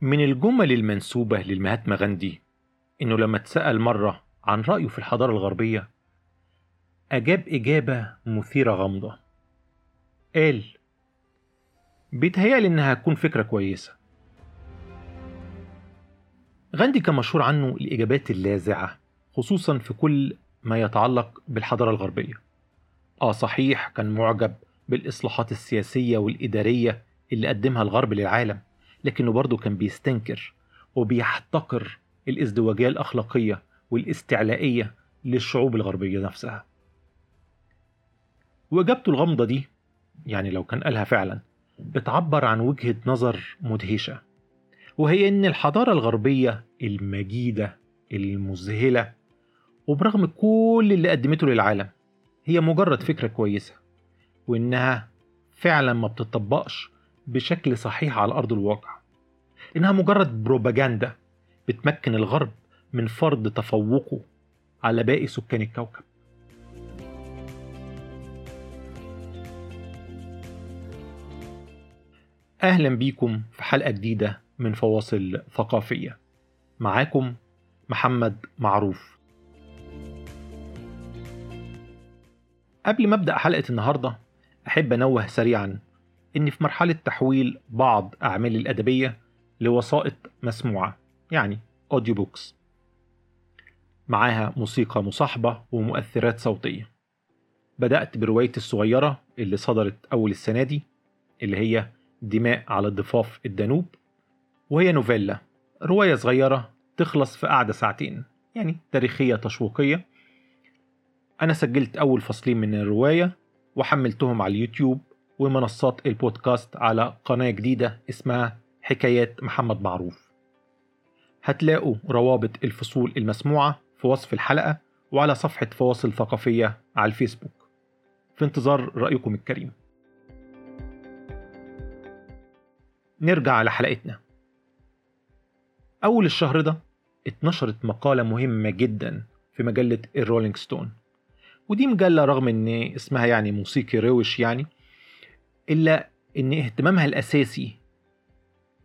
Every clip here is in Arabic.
من الجمل المنسوبة للمهاتما غاندي إنه لما اتسأل مرة عن رأيه في الحضارة الغربية أجاب إجابة مثيرة غامضة. قال بيتهيألي إنها هتكون فكرة كويسة. غاندي كان مشهور عنه الإجابات اللاذعة خصوصا في كل ما يتعلق بالحضارة الغربية. آه صحيح كان معجب بالإصلاحات السياسية والإدارية اللي قدمها الغرب للعالم. لكنه برضه كان بيستنكر وبيحتقر الازدواجية الأخلاقية والاستعلائية للشعوب الغربية نفسها. وإجابته الغامضة دي يعني لو كان قالها فعلا بتعبر عن وجهة نظر مدهشة وهي إن الحضارة الغربية المجيدة المذهلة وبرغم كل اللي قدمته للعالم هي مجرد فكرة كويسة وإنها فعلا ما بتطبقش بشكل صحيح على أرض الواقع. إنها مجرد بروباجندا بتمكن الغرب من فرض تفوقه على باقي سكان الكوكب. أهلا بيكم في حلقة جديدة من فواصل ثقافية. معاكم محمد معروف. قبل ما أبدأ حلقة النهاردة أحب أنوه سريعا إني في مرحلة تحويل بعض أعمالي الأدبية لوسائط مسموعة يعني audio books معاها موسيقى مصاحبة ومؤثرات صوتية. بدأت بروايتي الصغيرة اللي صدرت أول السنة دي اللي هي دماء على ضفاف الدانوب وهي نوفيلا. رواية صغيرة تخلص في قعدة ساعتين يعني تاريخية تشويقية. أنا سجلت أول فصلين من الرواية وحملتهم على اليوتيوب ومنصات البودكاست على قناة جديدة اسمها حكايات محمد معروف. هتلاقوا روابط الفصول المسموعة في وصف الحلقة وعلى صفحة فواصل ثقافية على الفيسبوك. في انتظار رأيكم الكريم. نرجع على حلقتنا. أول الشهر ده اتنشرت مقالة مهمة جدا في مجلة ال Rolling Stone. ودي مجلة رغم إن اسمها يعني موسيقي روش يعني إلا إن اهتمامها الأساسي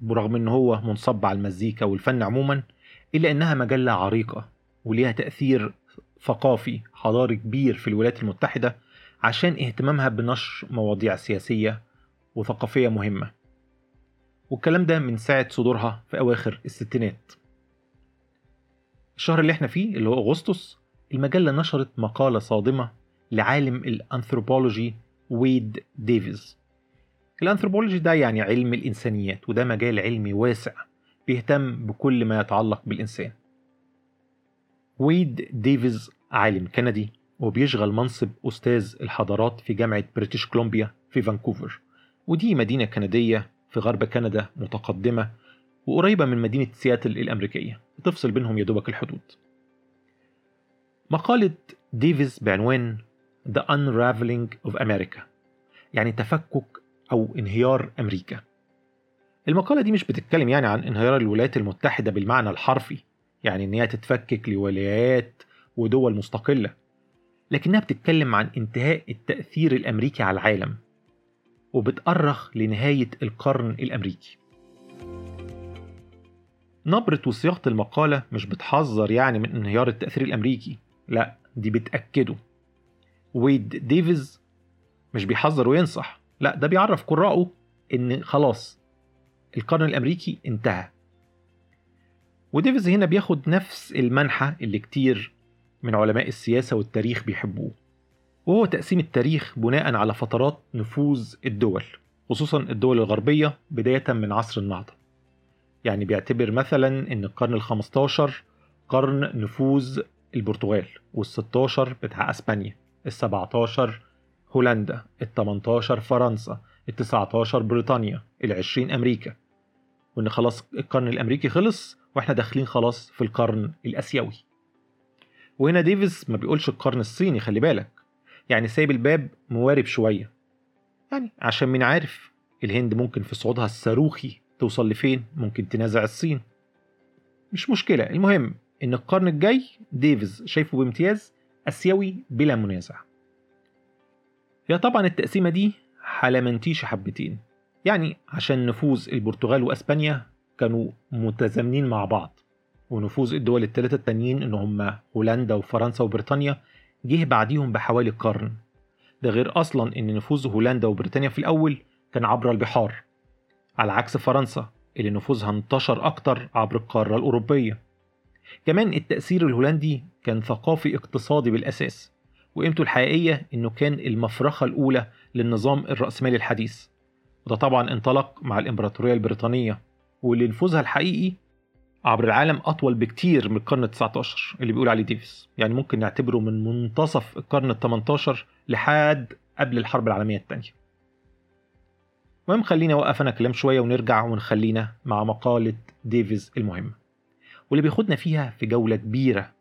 برغم ان هو منصب على المزيكا والفن عموما إلا إنها مجلة عريقة وليها تأثير ثقافي حضاري كبير في الولايات المتحدة عشان اهتمامها بنشر مواضيع سياسية وثقافية مهمة. والكلام ده من ساعة صدورها في أواخر الستينات. الشهر اللي إحنا فيه اللي هو أغسطس المجلة نشرت مقالة صادمة لعالم الأنثروبولوجي ويد ديفيز. الأنثروبولوجي ده يعني علم الإنسانيات وده مجال علمي واسع بيهتم بكل ما يتعلق بالإنسان. ويد ديفيز عالم كندي وبيشغل منصب أستاذ الحضارات في جامعة بريتش كولومبيا في فانكوفر. ودي مدينة كندية في غرب كندا متقدمة وقريبة من مدينة سياتل الأمريكية. بتفصل بينهم يدوبك الحدود. مقالة ديفيز بعنوان The Unraveling of America يعني تفكك أو انهيار أمريكا. المقالة دي مش بتتكلم يعني عن انهيار الولايات المتحدة بالمعنى الحرفي يعني إن هي تتفكك لولايات ودول مستقلة لكنها بتتكلم عن انتهاء التأثير الأمريكي على العالم وبتأرخ لنهاية القرن الأمريكي. نبرة وصياغة المقالة مش بتحذر يعني من انهيار التأثير الأمريكي لا دي بتأكده. ويد ديفيز مش بيحذر وينصح. لا ده بيعرف قراءه إن خلاص القرن الأمريكي انتهى. وديفيز هنا بياخد نفس المنحى اللي كتير من علماء السياسة والتاريخ بيحبوه وهو تقسيم التاريخ بناء على فترات نفوذ الدول خصوصا الدول الغربية بداية من عصر النهضة. يعني بيعتبر مثلا إن القرن الخمستاشر قرن نفوذ البرتغال وال16 بتاع أسبانيا ال17 هولندا ال18 فرنسا ال19 بريطانيا ال20 أمريكا. وإن خلاص القرن الأمريكي خلص وإحنا داخلين خلاص في القرن الأسيوي. وهنا ديفيس ما بيقولش القرن الصيني خلي بالك. يعني سايب الباب موارب شوية. يعني عشان مين عارف الهند ممكن في صعودها الصاروخي توصل لفين؟ ممكن تنازع الصين. مش مشكلة. المهم إن القرن الجاي ديفيز شايفه بامتياز آسيوي بلا منازع. هي طبعا التقسيمة دي حلمنتيش حبتين. يعني عشان نفوذ البرتغال وأسبانيا كانوا متزامنين مع بعض. ونفوذ الدول الثلاثة التانيين إن هم هولندا وفرنسا وبريطانيا جه بعديهم بحوالي قرن. ده غير أصلا إن نفوذ هولندا وبريطانيا في الأول كان عبر البحار. على عكس فرنسا اللي نفوذها انتشر أكتر عبر القارة الأوروبية. كمان التأثير الهولندي كان ثقافي اقتصادي بالأساس. وقيمته الحقيقية إنه كان المفرخة الأولى للنظام الرأسمالي الحديث. وده طبعا انطلق مع الإمبراطورية البريطانية واللي نفوذها الحقيقي عبر العالم أطول بكتير من القرن ال19 اللي بيقول عليه ديفيس يعني ممكن نعتبره من منتصف القرن ال18 لحد قبل الحرب العالمية الثانية. المهم خليني أوقف أنا كلام شوية ونرجع ونخلينا مع مقالة ديفيز المهمة واللي بياخدنا فيها في جولة كبيرة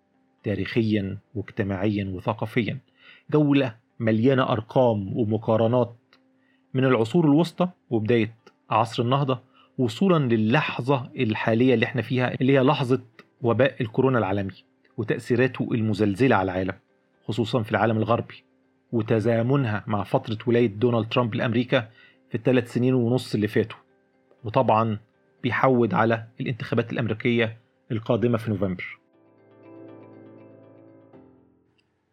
تاريخيا واجتماعيا وثقافيا. جولة مليانة أرقام ومقارنات من العصور الوسطى وبداية عصر النهضة وصولا للحظة الحالية اللي إحنا فيها اللي هي لحظة وباء الكورونا العالمي وتأثيراته المزلزلة على العالم خصوصا في العالم الغربي وتزامنها مع فترة ولاية دونالد ترامب لأمريكا في الثلاث سنين ونص اللي فاتوا. وطبعا بيحود على الانتخابات الأمريكية القادمة في نوفمبر.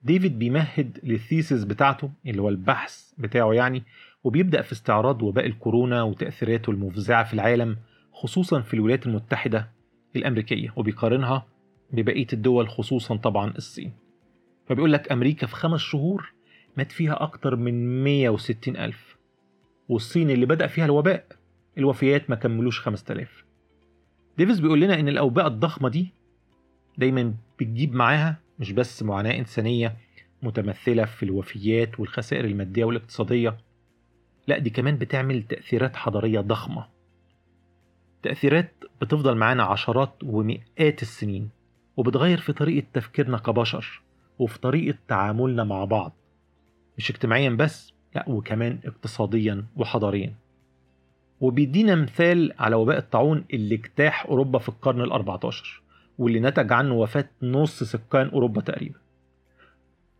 ديفيد بيمهد للثيسز بتاعته اللي هو البحث بتاعه يعني وبيبدأ في استعراض وباء الكورونا وتأثيراته المفزعة في العالم خصوصا في الولايات المتحدة الأمريكية وبيقارنها ببقية الدول خصوصا طبعا الصين. فبيقول لك أمريكا في خمس شهور مات فيها أكتر من 160 ألف والصين اللي بدأ فيها الوباء الوفيات ما كملوش 5000 ديفيس بيقول لنا إن الأوباء الضخمة دي دايما بتجيب معاها مش بس معاناة إنسانية متمثلة في الوفيات والخسائر المادية والاقتصادية لا دي كمان بتعمل تأثيرات حضارية ضخمة. تأثيرات بتفضل معانا عشرات ومئات السنين وبتغير في طريقة تفكيرنا كبشر وفي طريقة تعاملنا مع بعض مش اجتماعيا بس لا وكمان اقتصاديا وحضاريا. وبيدينا مثال على وباء الطاعون اللي اجتاح أوروبا في القرن ال14 واللي نتج عنه وفاة نص سكان أوروبا تقريبا.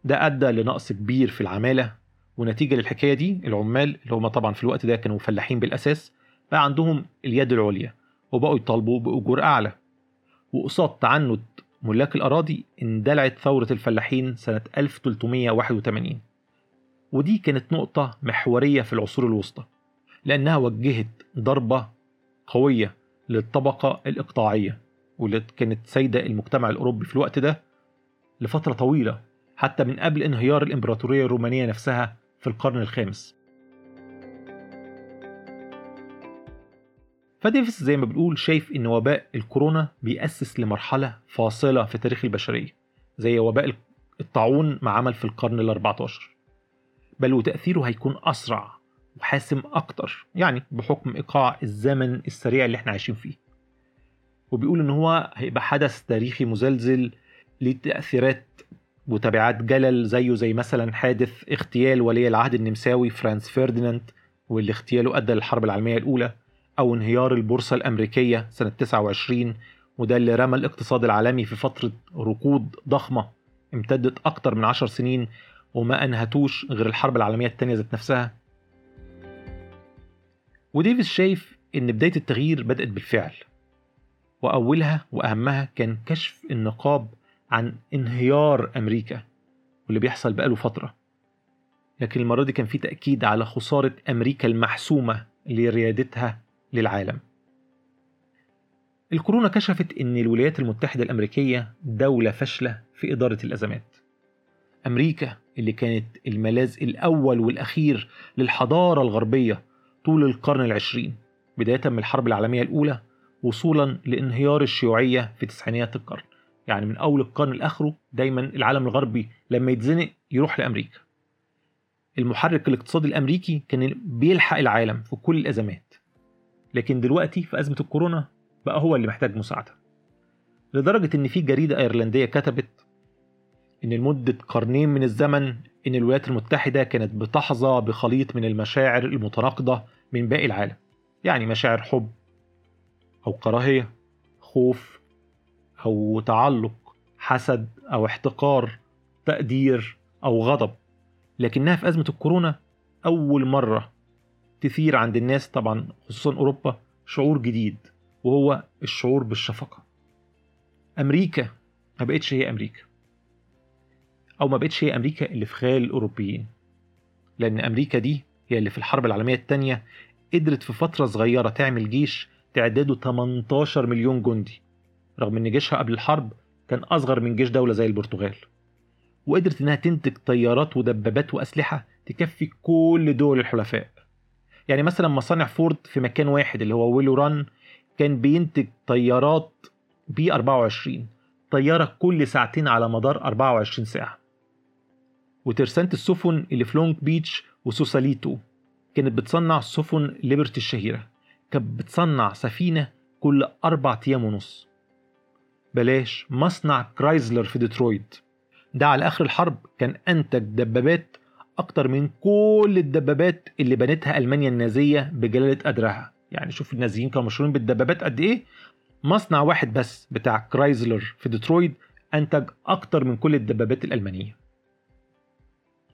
ده أدى لنقص كبير في العمالة ونتيجة للحكاية دي العمال اللي هم طبعا في الوقت ده كانوا فلاحين بالأساس بقى عندهم اليد العليا وبقوا يطالبوا بأجور أعلى. وقصاد تعنت ملاك الأراضي اندلعت ثورة الفلاحين سنة 1381 ودي كانت نقطة محورية في العصور الوسطى لأنها وجهت ضربة قوية للطبقة الإقطاعية. واللي كانت سيدة المجتمع الأوروبي في الوقت ده لفترة طويلة حتى من قبل انهيار الإمبراطورية الرومانية نفسها في القرن الخامس. فديفيس زي ما بنقول شايف إن وباء الكورونا بيأسس لمرحلة فاصلة في تاريخ البشرية زي وباء الطاعون ما عمل في القرن ال14 بل وتأثيره هيكون أسرع وحاسم أكتر يعني بحكم إيقاع الزمن السريع اللي إحنا عايشين فيه. وبيقول إن هو هيبقى حدث تاريخي مزلزل ليه تأثيرات وتبعات جلل زيه زي مثلا حادث اغتيال ولي العهد النمساوي فرانس فرديناند واللي اغتياله أدى للحرب العالمية الأولى أو انهيار البورصة الأمريكية سنة 29 وده اللي رمى الاقتصاد العالمي في فترة ركود ضخمة امتدت أكتر من عشر سنين وما أنهتوش غير الحرب العالمية التانية ذات نفسها. وديفيس شايف إن بداية التغيير بدأت بالفعل. وأولها وأهمها كان كشف النقاب عن انهيار أمريكا واللي بيحصل بقاله فترة. لكن المرة دي كان في تأكيد على خسارة أمريكا المحسومة لريادتها للعالم. الكورونا كشفت أن الولايات المتحدة الأمريكية دولة فاشلة في إدارة الأزمات. أمريكا اللي كانت الملاذ الأول والأخير للحضارة الغربية طول القرن العشرين بداية من الحرب العالمية الأولى وصولا لانهيار الشيوعية في تسعينيات القرن. يعني من أول القرن لآخره دايما العالم الغربي لما يتزنق يروح لأمريكا. المحرك الاقتصادي الأمريكي كان بيلحق العالم في كل الأزمات. لكن دلوقتي في أزمة الكورونا بقى هو اللي محتاج مساعدة. لدرجة إن في جريدة أيرلندية كتبت إن لمدة قرنين من الزمن إن الولايات المتحدة كانت بتحظى بخليط من المشاعر المتناقضة من باقي العالم. يعني مشاعر حب أو كراهية خوف أو تعلق حسد أو احتقار تقدير أو غضب. لكنها في أزمة الكورونا أول مرة تثير عند الناس طبعا خصوصا أوروبا شعور جديد وهو الشعور بالشفقة. أمريكا ما بقتش هي أمريكا أو ما بقتش هي أمريكا اللي في خيال الأوروبيين. لأن أمريكا دي هي اللي في الحرب العالمية التانية قدرت في فترة صغيرة تعمل جيش تعداده 18 مليون جندي رغم إن جيشها قبل الحرب كان أصغر من جيش دولة زي البرتغال. وقدرت إنها تنتج طيارات ودبابات وأسلحة تكفي كل دول الحلفاء. يعني مثلا مصانع فورد في مكان واحد اللي هو ويلو ران كان بينتج طيارات بي 24 طيارة كل ساعتين على مدار 24 ساعة. وترسانة السفن اللي في لونج بيتش وسوساليتو كانت بتصنع سفن ليبرتي الشهيرة. كانت بتصنع سفينة كل أربع أيام ونص. بلاش مصنع كرايزلر في ديترويت. ده على آخر الحرب كان أنتج دبابات أكتر من كل الدبابات اللي بنتها ألمانيا النازية بجلالة قدرها يعني شوف النازيين كانوا مشهورين بالدبابات قد إيه. مصنع واحد بس بتاع كرايزلر في ديترويت أنتج أكتر من كل الدبابات الألمانية.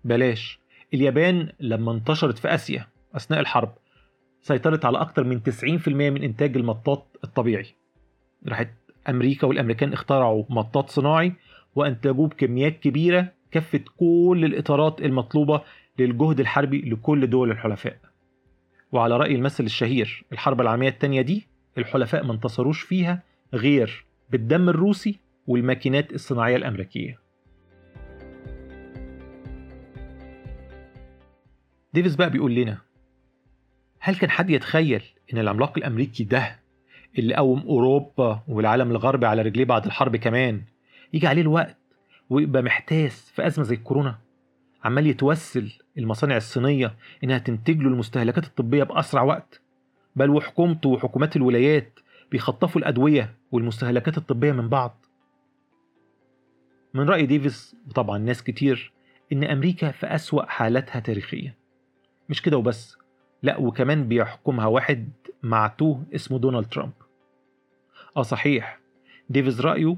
بلاش. اليابان لما انتشرت في آسيا أثناء الحرب سيطرت على أكتر من 90% من إنتاج المطاط الطبيعي. راحت أمريكا والأمريكان اخترعوا مطاط صناعي وأنتجوه بكميات كبيرة كفت كل الإطارات المطلوبة للجهد الحربي لكل دول الحلفاء. وعلى رأي المثل الشهير الحرب العالمية التانية دي الحلفاء ما انتصروش فيها غير بالدم الروسي والماكينات الصناعية الأمريكية. ديفيس بقى بيقول لنا هل كان حد يتخيل إن العملاق الأمريكي ده اللي قوم أوروبا والعالم الغربي على رجليه بعد الحرب كمان يجي عليه الوقت ويبقى محتاس في أزمة زي الكورونا؟ عمال يتوسل المصانع الصينية إنها تنتج له المستهلكات الطبية بأسرع وقت. بل وحكومته وحكومات الولايات بيخطفوا الأدوية والمستهلكات الطبية من بعض. من رأي ديفيس وطبعا ناس كتير إن أمريكا في أسوأ حالاتها تاريخيا. مش كده وبس. لا وكمان بيحكمها واحد معتوه اسمه دونالد ترامب. آه صحيح. ديفيز رأيه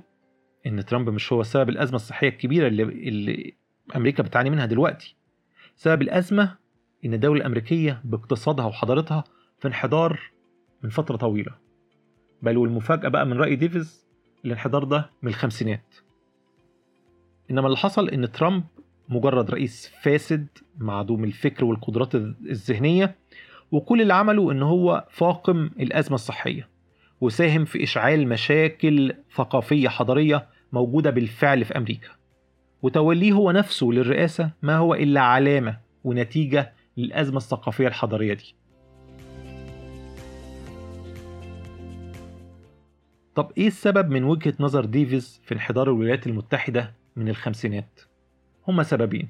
إن ترامب مش هو سبب الأزمة الصحية الكبيرة اللي, اللي أمريكا بتعاني منها دلوقتي. سبب الأزمة إن الدولة الأمريكية باقتصادها وحضارتها في انحدار من فترة طويلة. بل والمفاجأة بقى من رأي ديفيز الانحدار ده من الخمسينات. إنما اللي حصل إن ترامب مجرد رئيس فاسد معدوم الفكر والقدرات الذهنية وكل اللي عمله إن هو فاقم الأزمة الصحية وساهم في إشعال مشاكل ثقافية حضارية موجودة بالفعل في أمريكا. وتوليه هو نفسه للرئاسة ما هو إلا علامة ونتيجة للأزمة الثقافية الحضارية دي. طب إيه السبب من وجهة نظر ديفيز في انحدار الولايات المتحدة من الخمسينات؟ هما سببين.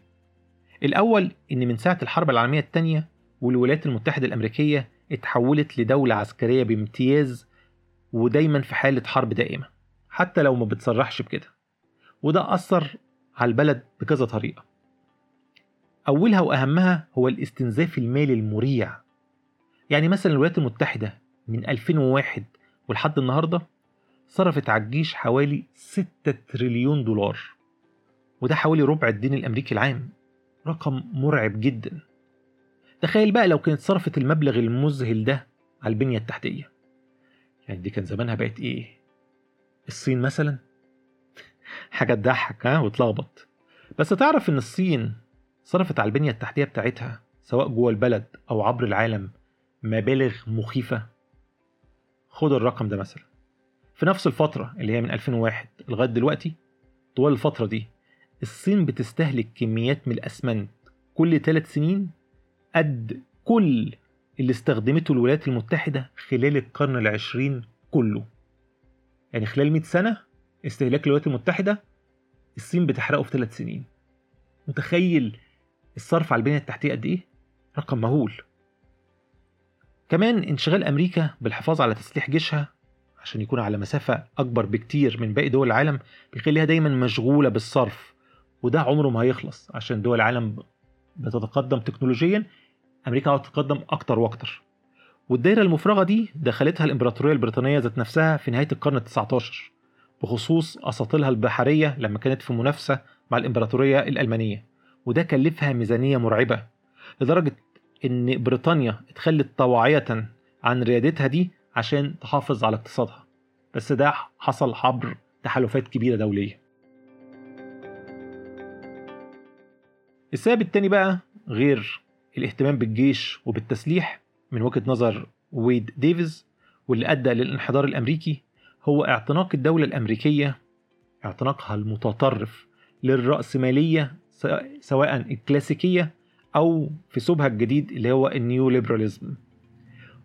الأول إن من ساعة الحرب العالمية الثانية والولايات المتحدة الأمريكية اتحولت لدولة عسكرية بامتياز ودايما في حالة حرب دائمة حتى لو ما بتصرحش بكده. وده أثر على البلد بكذا طريقة. أولها وأهمها هو الاستنزاف المالي المريع. يعني مثلا الولايات المتحدة من 2001 ولحد النهاردة صرفت على الجيش حوالي 6 تريليون دولار وده حوالي ربع الدين الأمريكي العام رقم مرعب جدا. تخيل بقى لو كانت صرفت المبلغ المذهل ده على البنية التحتية. يعني دي كان زمانها بقت إيه؟ الصين مثلا؟ حاجة تضحك ها؟ وتلخبط. بس تعرف إن الصين صرفت على البنية التحتية بتاعتها سواء جوه البلد أو عبر العالم مبالغ مخيفة؟ خد الرقم ده مثلا. في نفس الفترة اللي هي من 2001 لغاية دلوقتي طوال الفترة دي الصين بتستهلك كميات من الأسمنت كل ثلاث سنين قد كل اللي استخدمته الولايات المتحدة خلال القرن العشرين كله. يعني خلال 100 سنة استهلاك الولايات المتحدة الصين بتحرقه في ثلاث سنين. متخيل الصرف على البنية التحتية قد إيه؟ رقم مهول. كمان انشغال أمريكا بالحفاظ على تسليح جيشها عشان يكون على مسافة أكبر بكتير من باقي دول العالم بيخليها دايما مشغولة بالصرف وده عمره ما هيخلص عشان دول العالم بتتقدم تكنولوجيا أمريكا هتتقدم أكتر وأكتر. والدايرة المفرغة دي دخلتها الإمبراطورية البريطانية ذات نفسها في نهاية القرن ال19 بخصوص اساطيلها البحرية لما كانت في منافسة مع الإمبراطورية الألمانية. وده كلفها ميزانية مرعبة لدرجة إن بريطانيا اتخلت طواعيه عن ريادتها دي عشان تحافظ على اقتصادها. بس ده حصل عبر تحالفات كبيرة دولية. السبب التاني بقى غير الاهتمام بالجيش وبالتسليح من وجهة نظر ويد ديفيز واللي أدى للانحدار الأمريكي هو اعتناق الدولة الأمريكية اعتناقها المتطرف للرأسمالية سواء الكلاسيكية أو في ثوبها الجديد اللي هو ال neoliberalism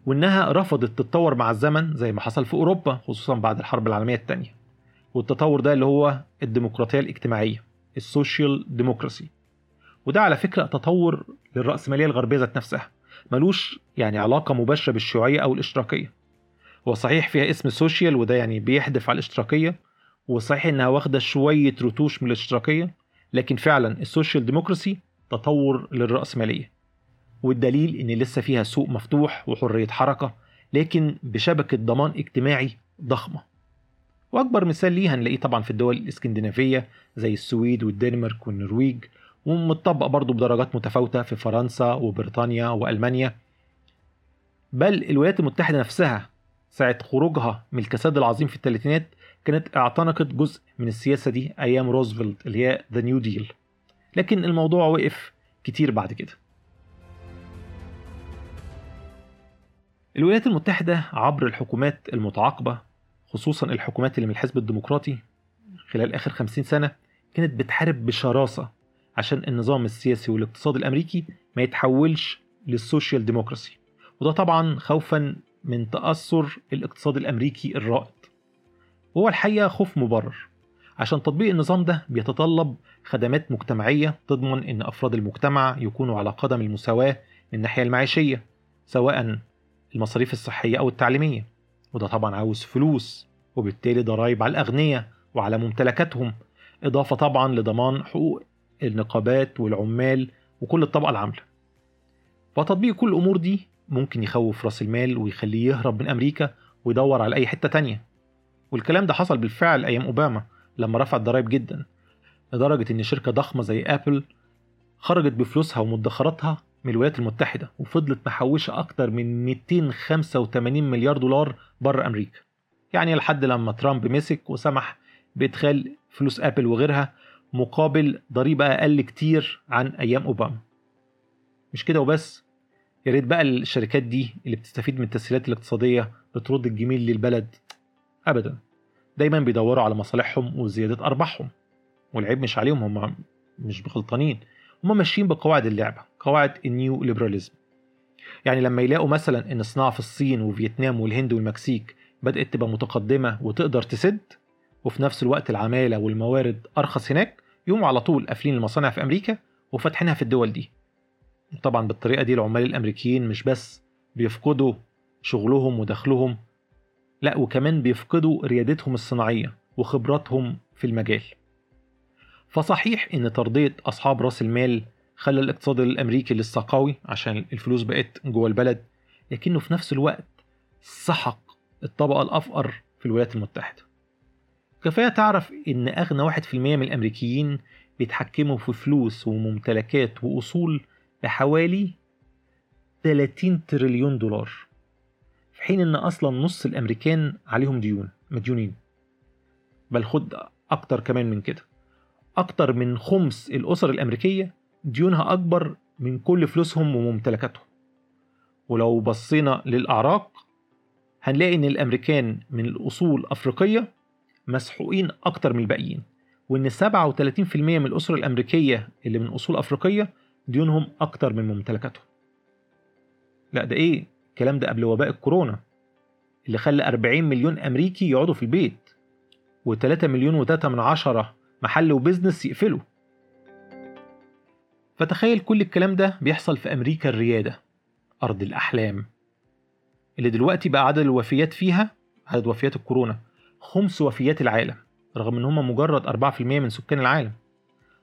وإنها رفضت تتطور مع الزمن زي ما حصل في أوروبا خصوصا بعد الحرب العالمية الثانية والتطور ده اللي هو الديمقراطية الاجتماعية ال social democracy. وده على فكرة تطور للرأسمالية الغربية ذات نفسها. ملوش يعني علاقة مباشرة بالشيوعية أو الإشتراكية. هو صحيح فيها اسم social وده يعني بيحدف على الإشتراكية وصحيح إنها واخدة شوية رتوش من الإشتراكية لكن فعلا ال social democracy تطور للرأسمالية. والدليل إن لسه فيها سوق مفتوح وحرية حركة لكن بشبكة ضمان اجتماعي ضخمة. وأكبر مثال ليها هنلاقيه طبعا في الدول الإسكندنافية زي السويد والدنمارك والنرويج. ومتطبق برضه بدرجات متفاوتة في فرنسا وبريطانيا وألمانيا. بل الولايات المتحدة نفسها ساعة خروجها من الكساد العظيم في الثلاثينات كانت اعتنقت جزء من السياسة دي أيام روزفلت اللي هي the New Deal لكن الموضوع وقف كتير بعد كده. الولايات المتحدة عبر الحكومات المتعاقبة خصوصا الحكومات اللي من الحزب الديمقراطي خلال آخر خمسين سنة كانت بتحارب بشراسة عشان النظام السياسي والاقتصادي الأمريكي ما يتحولش للسوشيال ديموكراسي. وده طبعا خوفا من تأثر الاقتصاد الأمريكي الرائد. وهو الحقيقة خوف مبرر. عشان تطبيق النظام ده بيتطلب خدمات مجتمعية تضمن إن أفراد المجتمع يكونوا على قدم المساواة من الناحية المعيشية سواء المصاريف الصحية أو التعليمية. وده طبعا عاوز فلوس وبالتالي ضرائب على الأغنياء وعلى ممتلكاتهم. إضافة طبعا لضمان حقوق النقابات والعمال وكل الطبقة العاملة. فتطبيق كل الأمور دي ممكن يخوف رأس المال ويخليه يهرب من أمريكا ويدور على أي حتة تانية. والكلام ده حصل بالفعل أيام أوباما لما رفع الضرايب جدا لدرجة إن شركة ضخمة زي أبل خرجت بفلوسها ومدخراتها من الولايات المتحدة وفضلت محوشة أكتر من 285 مليار دولار بره أمريكا. يعني لحد لما ترامب مسك وسمح بإدخال فلوس أبل وغيرها مقابل ضريبة أقل كتير عن أيام أوباما. مش كده وبس؟ يا ريت بقى الشركات دي اللي بتستفيد من التسهيلات الاقتصادية بترد الجميل للبلد. أبدا. دايما بيدوروا على مصالحهم وزيادة أرباحهم. والعيب مش عليهم هم مش غلطانين. هم ماشيين بقواعد اللعبة قواعد ال neoliberalism. يعني لما يلاقوا مثلا إن الصناعة في الصين وفيتنام والهند والمكسيك بدأت تبقى متقدمة وتقدر تسد وفي نفس الوقت العمالة والموارد أرخص هناك يقوموا على طول قافلين المصانع في أمريكا وفاتحينها في الدول دي. طبعا بالطريقة دي العمال الأمريكيين مش بس بيفقدوا شغلهم ودخلهم لا وكمان بيفقدوا ريادتهم الصناعية وخبراتهم في المجال. فصحيح إن ترضية أصحاب رأس المال خلى الاقتصاد الأمريكي لسه قوي عشان الفلوس بقت جوه البلد لكنه في نفس الوقت سحق الطبقة الأفقر في الولايات المتحدة. كفاية تعرف إن أغنى واحد في المية من الأمريكيين بيتحكموا في فلوس وممتلكات وأصول بحوالي 30 تريليون دولار في حين إن أصلا نص الأمريكان عليهم ديون مديونين. بل خد أكتر كمان من كده. أكتر من خمس الأسر الأمريكية ديونها أكبر من كل فلوسهم وممتلكاتهم. ولو بصينا للأعراق هنلاقي إن الأمريكان من الأصول أفريقية مسحوقين أكتر من الباقيين وإن 37% من الاسر الأمريكية اللي من أصول أفريقية ديونهم أكتر من ممتلكاتهم. لا ده إيه؟ الكلام ده قبل وباء الكورونا اللي خلى 40 مليون أمريكي يقعدوا في البيت و3 مليون و3 من عشرة محل وبزنس يقفلوا. فتخيل كل الكلام ده بيحصل في أمريكا الريادة أرض الأحلام اللي دلوقتي بقى عدد الوفيات فيها عدد وفيات الكورونا خمس وفيات العالم رغم إن هم مجرد 4% من سكان العالم.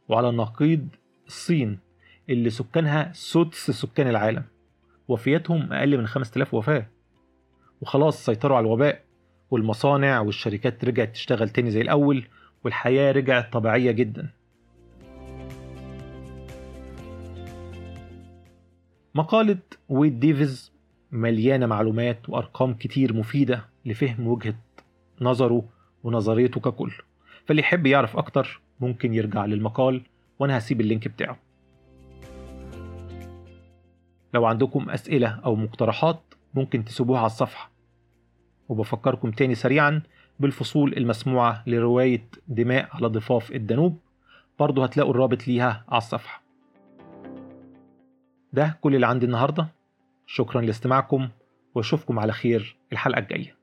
وعلى نقيض الصين اللي سكانها سدس سكان العالم. وفياتهم أقل من 5000 وفاة. وخلاص سيطروا على الوباء والمصانع والشركات رجعت تشتغل تاني زي الأول والحياة رجعت طبيعية جدا. مقالة ويد ديفيز مليانة معلومات وأرقام كتير مفيدة لفهم وجهة نظره ونظريته ككل. فاللي يحب يعرف أكتر ممكن يرجع للمقال وأنا هسيب ال link بتاعه. لو عندكم أسئلة أو مقترحات ممكن تسيبوها على الصفحة. وبفكركم تاني سريعا بالفصول المسموعة لرواية دماء على ضفاف الدانوب برضه هتلاقوا الرابط ليها على الصفحة. ده كل اللي عندي النهاردة. شكرا لاستماعكم وأشوفكم على خير الحلقة الجاية.